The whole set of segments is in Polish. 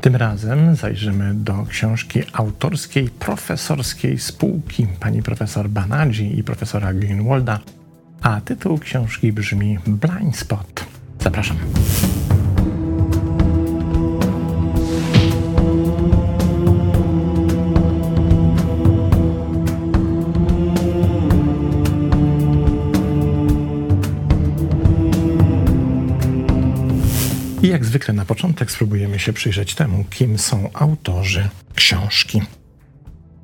Tym razem zajrzymy do książki autorskiej profesorskiej spółki pani profesor Banadzi i profesora Greenwalda, a tytuł książki brzmi Blind Spot. Zapraszam. I jak zwykle na początek spróbujemy się przyjrzeć temu, kim są autorzy książki.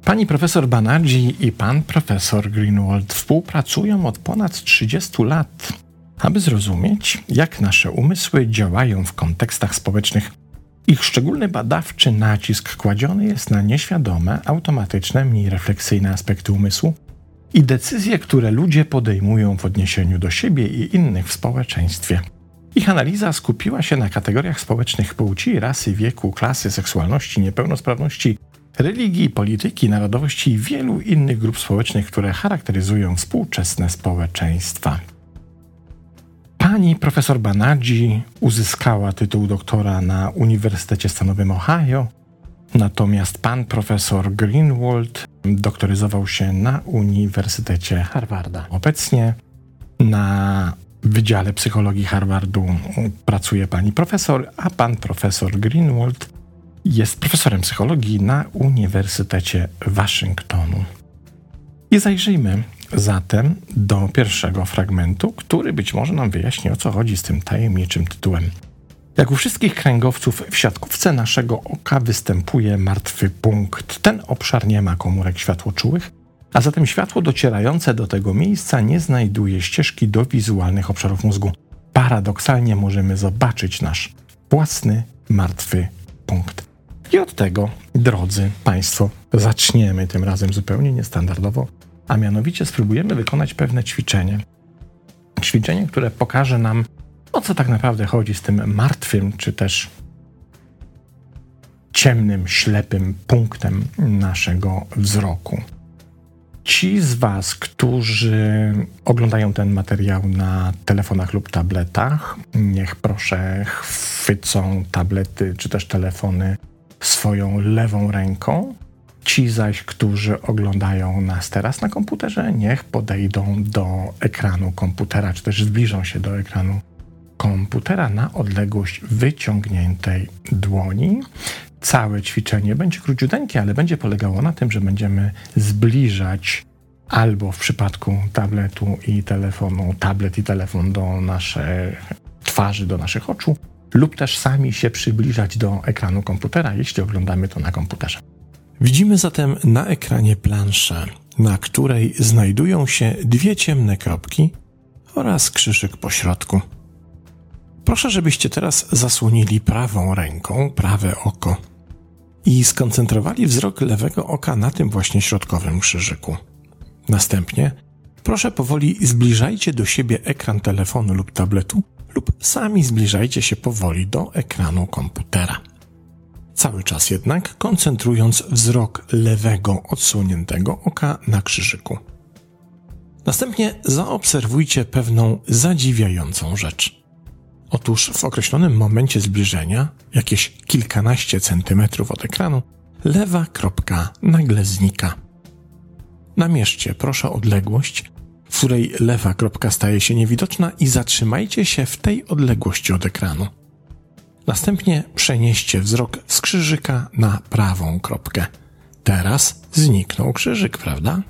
Pani profesor Banerjee i pan profesor Greenwald współpracują od ponad 30 lat, aby zrozumieć, jak nasze umysły działają w kontekstach społecznych. Ich szczególny badawczy nacisk kładziony jest na nieświadome, automatyczne, mniej refleksyjne aspekty umysłu i decyzje, które ludzie podejmują w odniesieniu do siebie i innych w społeczeństwie. Ich analiza skupiła się na kategoriach społecznych płci, rasy, wieku, klasy, seksualności, niepełnosprawności, religii, polityki, narodowości i wielu innych grup społecznych, które charakteryzują współczesne społeczeństwa. Pani profesor Banadzi uzyskała tytuł doktora na Uniwersytecie Stanowym Ohio, natomiast pan profesor Greenwald doktoryzował się na Uniwersytecie Harvarda. Obecnie na Wydziale Psychologii Harvardu pracuje pani profesor, a pan profesor Greenwald jest profesorem psychologii na Uniwersytecie Waszyngtonu. I zajrzyjmy zatem do pierwszego fragmentu, który być może nam wyjaśni, o co chodzi z tym tajemniczym tytułem. Jak u wszystkich kręgowców, w siatkówce naszego oka występuje martwy punkt. Ten obszar nie ma komórek światłoczułych, a zatem światło docierające do tego miejsca nie znajduje ścieżki do wizualnych obszarów mózgu. Paradoksalnie możemy zobaczyć nasz własny martwy punkt. I od tego, drodzy Państwo, zaczniemy tym razem zupełnie niestandardowo, a mianowicie spróbujemy wykonać pewne ćwiczenie. Ćwiczenie, które pokaże nam, o co tak naprawdę chodzi z tym martwym, czy też ciemnym, ślepym punktem naszego wzroku. Ci z Was, którzy oglądają ten materiał na telefonach lub tabletach, niech proszę chwycą tablety czy też telefony swoją lewą ręką. Ci zaś, którzy oglądają nas teraz na komputerze, niech podejdą do ekranu komputera, czy też zbliżą się do ekranu komputera na odległość wyciągniętej dłoni. Całe ćwiczenie będzie króciuteńkie, ale będzie polegało na tym, że będziemy zbliżać albo w przypadku tabletu i telefonu, tablet i telefon do naszych twarzy, do naszych oczu, lub też sami się przybliżać do ekranu komputera, jeśli oglądamy to na komputerze. Widzimy zatem na ekranie planszę, na której znajdują się dwie ciemne kropki oraz krzyżyk po środku. Proszę, żebyście teraz zasłonili prawą ręką prawe oko i skoncentrowali wzrok lewego oka na tym właśnie środkowym krzyżyku. Następnie proszę powoli zbliżajcie do siebie ekran telefonu lub tabletu lub sami zbliżajcie się powoli do ekranu komputera. Cały czas jednak koncentrując wzrok lewego odsuniętego oka na krzyżyku. Następnie zaobserwujcie pewną zadziwiającą rzecz. Otóż w określonym momencie zbliżenia, jakieś kilkanaście centymetrów od ekranu, lewa kropka nagle znika. Namierzcie proszę odległość, w której lewa kropka staje się niewidoczna i zatrzymajcie się w tej odległości od ekranu. Następnie przenieście wzrok z krzyżyka na prawą kropkę. Teraz zniknął krzyżyk, prawda?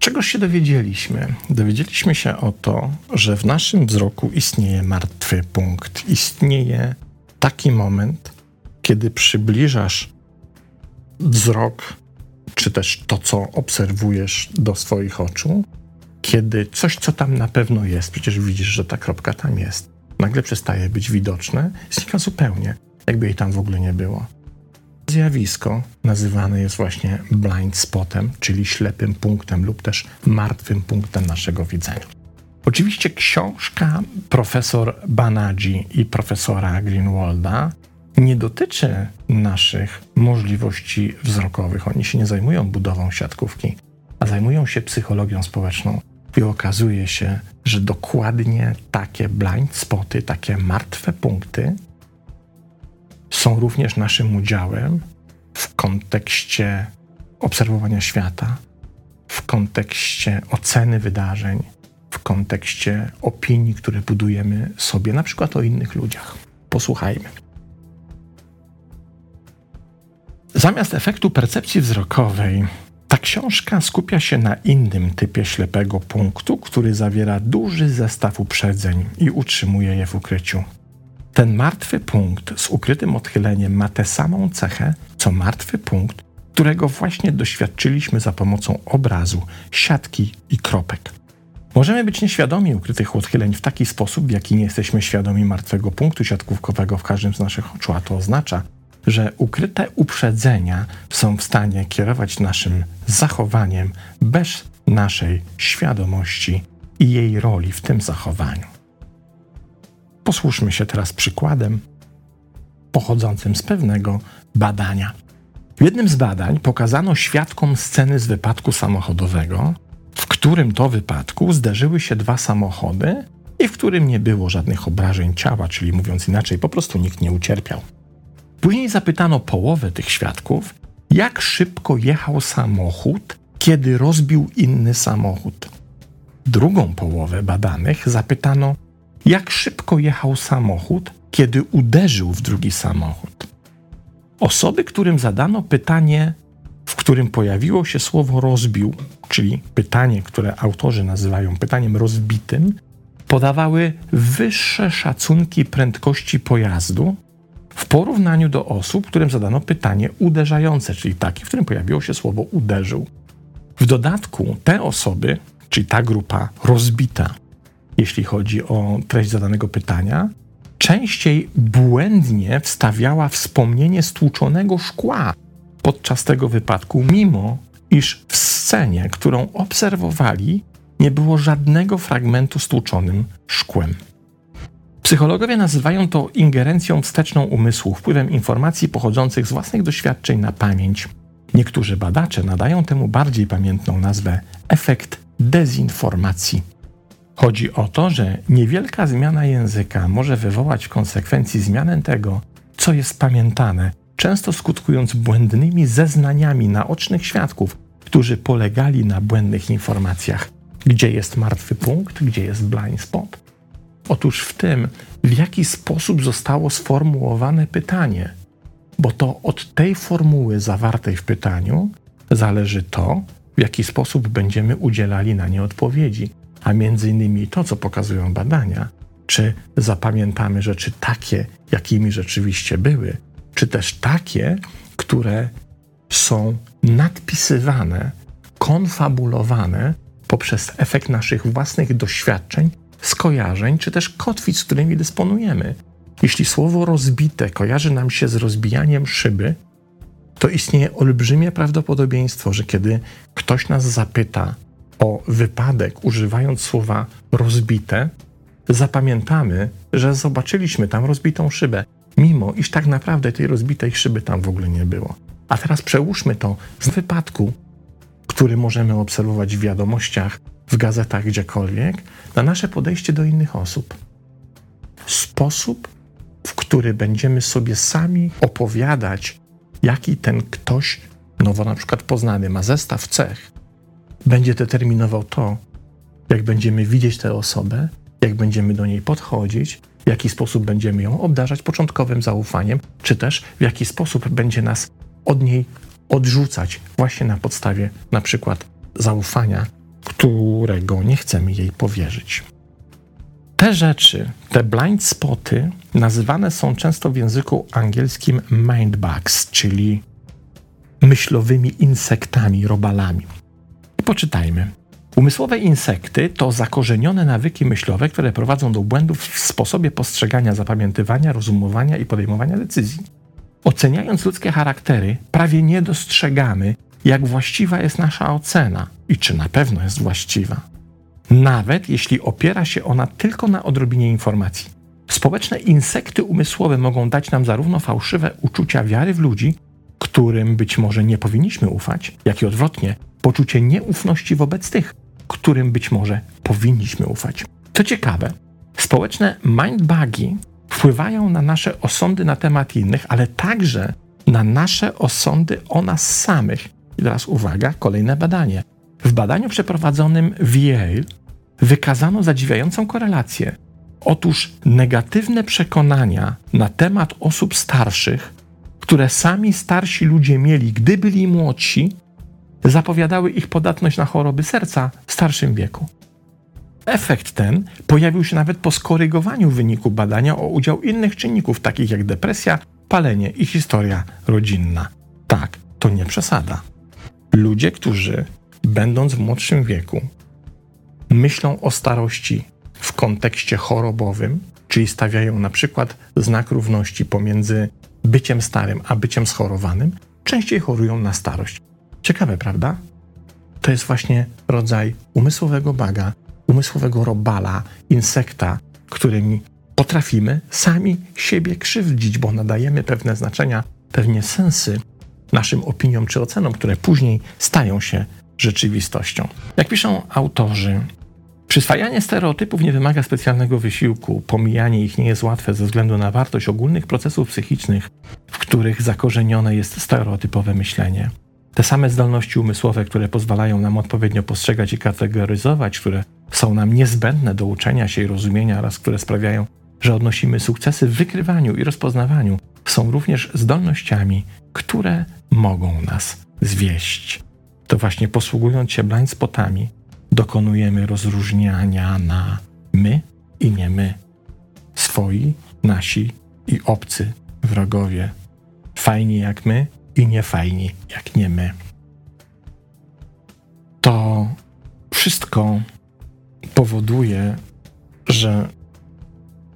Czegoż się dowiedzieliśmy? Dowiedzieliśmy się o to, że w naszym wzroku istnieje martwy punkt. Istnieje taki moment, kiedy przybliżasz wzrok, czy też to, co obserwujesz do swoich oczu, kiedy coś, co tam na pewno jest, przecież widzisz, że ta kropka tam jest, nagle przestaje być widoczne, znika zupełnie, jakby jej tam w ogóle nie było. Zjawisko nazywane jest właśnie blind spotem, czyli ślepym punktem lub też martwym punktem naszego widzenia. Oczywiście książka profesor Banadzi i profesora Greenwalda nie dotyczy naszych możliwości wzrokowych. Oni się nie zajmują budową siatkówki, a zajmują się psychologią społeczną. I okazuje się, że dokładnie takie blind spoty, takie martwe punkty są również naszym udziałem w kontekście obserwowania świata, w kontekście oceny wydarzeń, w kontekście opinii, które budujemy sobie, na przykład o innych ludziach. Posłuchajmy. Zamiast efektu percepcji wzrokowej, ta książka skupia się na innym typie ślepego punktu, który zawiera duży zestaw uprzedzeń i utrzymuje je w ukryciu. Ten martwy punkt z ukrytym odchyleniem ma tę samą cechę, co martwy punkt, którego właśnie doświadczyliśmy za pomocą obrazu, siatki i kropek. Możemy być nieświadomi ukrytych odchyleń w taki sposób, w jaki nie jesteśmy świadomi martwego punktu siatkówkowego w każdym z naszych oczu, a to oznacza, że ukryte uprzedzenia są w stanie kierować naszym zachowaniem bez naszej świadomości i jej roli w tym zachowaniu. Posłuszmy się teraz przykładem pochodzącym z pewnego badania. W jednym z badań pokazano świadkom sceny z wypadku samochodowego, w którym to wypadku zderzyły się dwa samochody i w którym nie było żadnych obrażeń ciała, czyli mówiąc inaczej, po prostu nikt nie ucierpiał. Później zapytano połowę tych świadków, jak szybko jechał samochód, kiedy rozbił inny samochód. Drugą połowę badanych zapytano, jak szybko jechał samochód, kiedy uderzył w drugi samochód. Osoby, którym zadano pytanie, w którym pojawiło się słowo rozbił, czyli pytanie, które autorzy nazywają pytaniem rozbitym, podawały wyższe szacunki prędkości pojazdu w porównaniu do osób, którym zadano pytanie uderzające, czyli takie, w którym pojawiło się słowo uderzył. W dodatku te osoby, czyli ta grupa rozbita, jeśli chodzi o treść zadanego pytania, częściej błędnie wstawiała wspomnienie stłuczonego szkła podczas tego wypadku, mimo iż w scenie, którą obserwowali, nie było żadnego fragmentu stłuczonym szkłem. Psychologowie nazywają to ingerencją wsteczną umysłu, wpływem informacji pochodzących z własnych doświadczeń na pamięć. Niektórzy badacze nadają temu bardziej pamiętną nazwę efekt dezinformacji. Chodzi o to, że niewielka zmiana języka może wywołać w konsekwencji zmianę tego, co jest pamiętane, często skutkując błędnymi zeznaniami naocznych świadków, którzy polegali na błędnych informacjach, gdzie jest martwy punkt, gdzie jest blind spot. Otóż w tym, w jaki sposób zostało sformułowane pytanie, bo to od tej formuły zawartej w pytaniu zależy to, w jaki sposób będziemy udzielali na nie odpowiedzi a między innymi to, co pokazują badania, czy zapamiętamy rzeczy takie, jakimi rzeczywiście były, czy też takie, które są nadpisywane, konfabulowane poprzez efekt naszych własnych doświadczeń, skojarzeń, czy też kotwic, którymi dysponujemy. Jeśli słowo rozbite kojarzy nam się z rozbijaniem szyby, to istnieje olbrzymie prawdopodobieństwo, że kiedy ktoś nas zapyta, o wypadek, używając słowa rozbite, zapamiętamy, że zobaczyliśmy tam rozbitą szybę, mimo iż tak naprawdę tej rozbitej szyby tam w ogóle nie było. A teraz przełóżmy to z wypadku, który możemy obserwować w wiadomościach, w gazetach, gdziekolwiek, na nasze podejście do innych osób. Sposób, w który będziemy sobie sami opowiadać, jaki ten ktoś, nowo na przykład poznany, ma zestaw cech, będzie determinował to, jak będziemy widzieć tę osobę, jak będziemy do niej podchodzić, w jaki sposób będziemy ją obdarzać początkowym zaufaniem, czy też w jaki sposób będzie nas od niej odrzucać właśnie na podstawie na przykład zaufania, którego nie chcemy jej powierzyć. Te rzeczy, te blind spoty, nazywane są często w języku angielskim mindbugs, czyli myślowymi insektami, robalami. Poczytajmy. Umysłowe insekty to zakorzenione nawyki myślowe, które prowadzą do błędów w sposobie postrzegania, zapamiętywania, rozumowania i podejmowania decyzji. Oceniając ludzkie charaktery, prawie nie dostrzegamy, jak właściwa jest nasza ocena i czy na pewno jest właściwa. Nawet jeśli opiera się ona tylko na odrobinie informacji. Społeczne insekty umysłowe mogą dać nam zarówno fałszywe uczucia wiary w ludzi, którym być może nie powinniśmy ufać, jak i odwrotnie, poczucie nieufności wobec tych, którym być może powinniśmy ufać. Co ciekawe, społeczne mindbugi wpływają na nasze osądy na temat innych, ale także na nasze osądy o nas samych. I teraz uwaga, kolejne badanie. W badaniu przeprowadzonym w Yale wykazano zadziwiającą korelację. Otóż negatywne przekonania na temat osób starszych, które sami starsi ludzie mieli, gdy byli młodsi, zapowiadały ich podatność na choroby serca w starszym wieku. Efekt ten pojawił się nawet po skorygowaniu wyniku badania o udział innych czynników, takich jak depresja, palenie i historia rodzinna. Tak, to nie przesada. Ludzie, którzy, będąc w młodszym wieku, myślą o starości w kontekście chorobowym, czyli stawiają na przykład znak równości pomiędzy byciem starym a byciem schorowanym, częściej chorują na starość. Ciekawe, prawda? To jest właśnie rodzaj umysłowego baga, umysłowego robala, insekta, którymi potrafimy sami siebie krzywdzić, bo nadajemy pewne znaczenia, pewnie sensy naszym opiniom czy ocenom, które później stają się rzeczywistością. Jak piszą autorzy, przyswajanie stereotypów nie wymaga specjalnego wysiłku, pomijanie ich nie jest łatwe ze względu na wartość ogólnych procesów psychicznych, w których zakorzenione jest stereotypowe myślenie. Te same zdolności umysłowe, które pozwalają nam odpowiednio postrzegać i kategoryzować, które są nam niezbędne do uczenia się i rozumienia oraz które sprawiają, że odnosimy sukcesy w wykrywaniu i rozpoznawaniu, są również zdolnościami, które mogą nas zwieść. To właśnie posługując się blind spotami, dokonujemy rozróżniania na my i nie my, swoi, nasi i obcy wrogowie, fajni jak my i niefajni jak nie my. To wszystko powoduje, że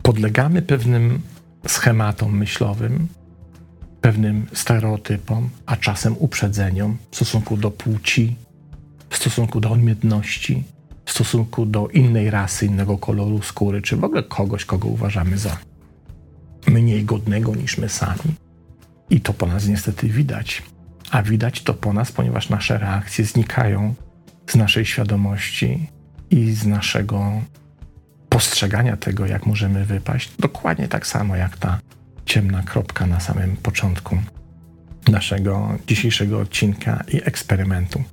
podlegamy pewnym schematom myślowym, pewnym stereotypom, a czasem uprzedzeniom w stosunku do płci, w stosunku do odmienności, w stosunku do innej rasy, innego koloru skóry, czy w ogóle kogoś, kogo uważamy za mniej godnego niż my sami. I to po nas niestety widać. A widać to po nas, ponieważ nasze reakcje znikają z naszej świadomości i z naszego postrzegania tego, jak możemy wypaść, dokładnie tak samo jak ta ciemna kropka na samym początku naszego dzisiejszego odcinka i eksperymentu.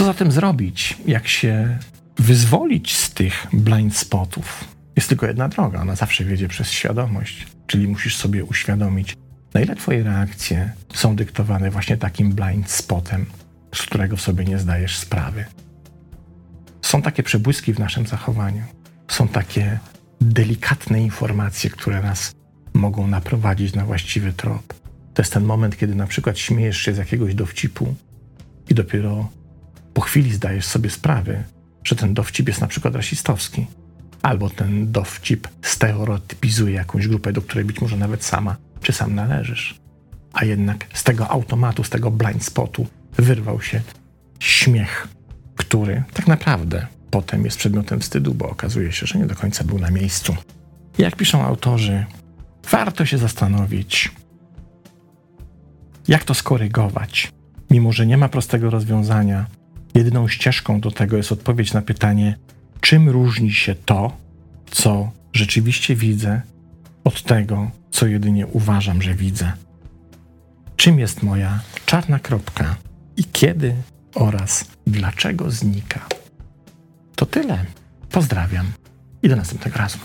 Co zatem zrobić, jak się wyzwolić z tych blind spotów? Jest tylko jedna droga, ona zawsze wiedzie przez świadomość, czyli musisz sobie uświadomić, na ile Twoje reakcje są dyktowane właśnie takim blind spotem, z którego sobie nie zdajesz sprawy. Są takie przebłyski w naszym zachowaniu, są takie delikatne informacje, które nas mogą naprowadzić na właściwy trop. To jest ten moment, kiedy na przykład śmiejesz się z jakiegoś dowcipu i dopiero po chwili zdajesz sobie sprawę, że ten dowcip jest na przykład rasistowski, albo ten dowcip stereotypizuje jakąś grupę, do której być może nawet sama czy sam należysz. A jednak z tego automatu, z tego blind spotu wyrwał się śmiech, który tak naprawdę potem jest przedmiotem wstydu, bo okazuje się, że nie do końca był na miejscu. Jak piszą autorzy, warto się zastanowić, jak to skorygować. Mimo, że nie ma prostego rozwiązania, jedyną ścieżką do tego jest odpowiedź na pytanie, czym różni się to, co rzeczywiście widzę, od tego, co jedynie uważam, że widzę. Czym jest moja czarna kropka i kiedy oraz dlaczego znika. To tyle. Pozdrawiam i do następnego razu.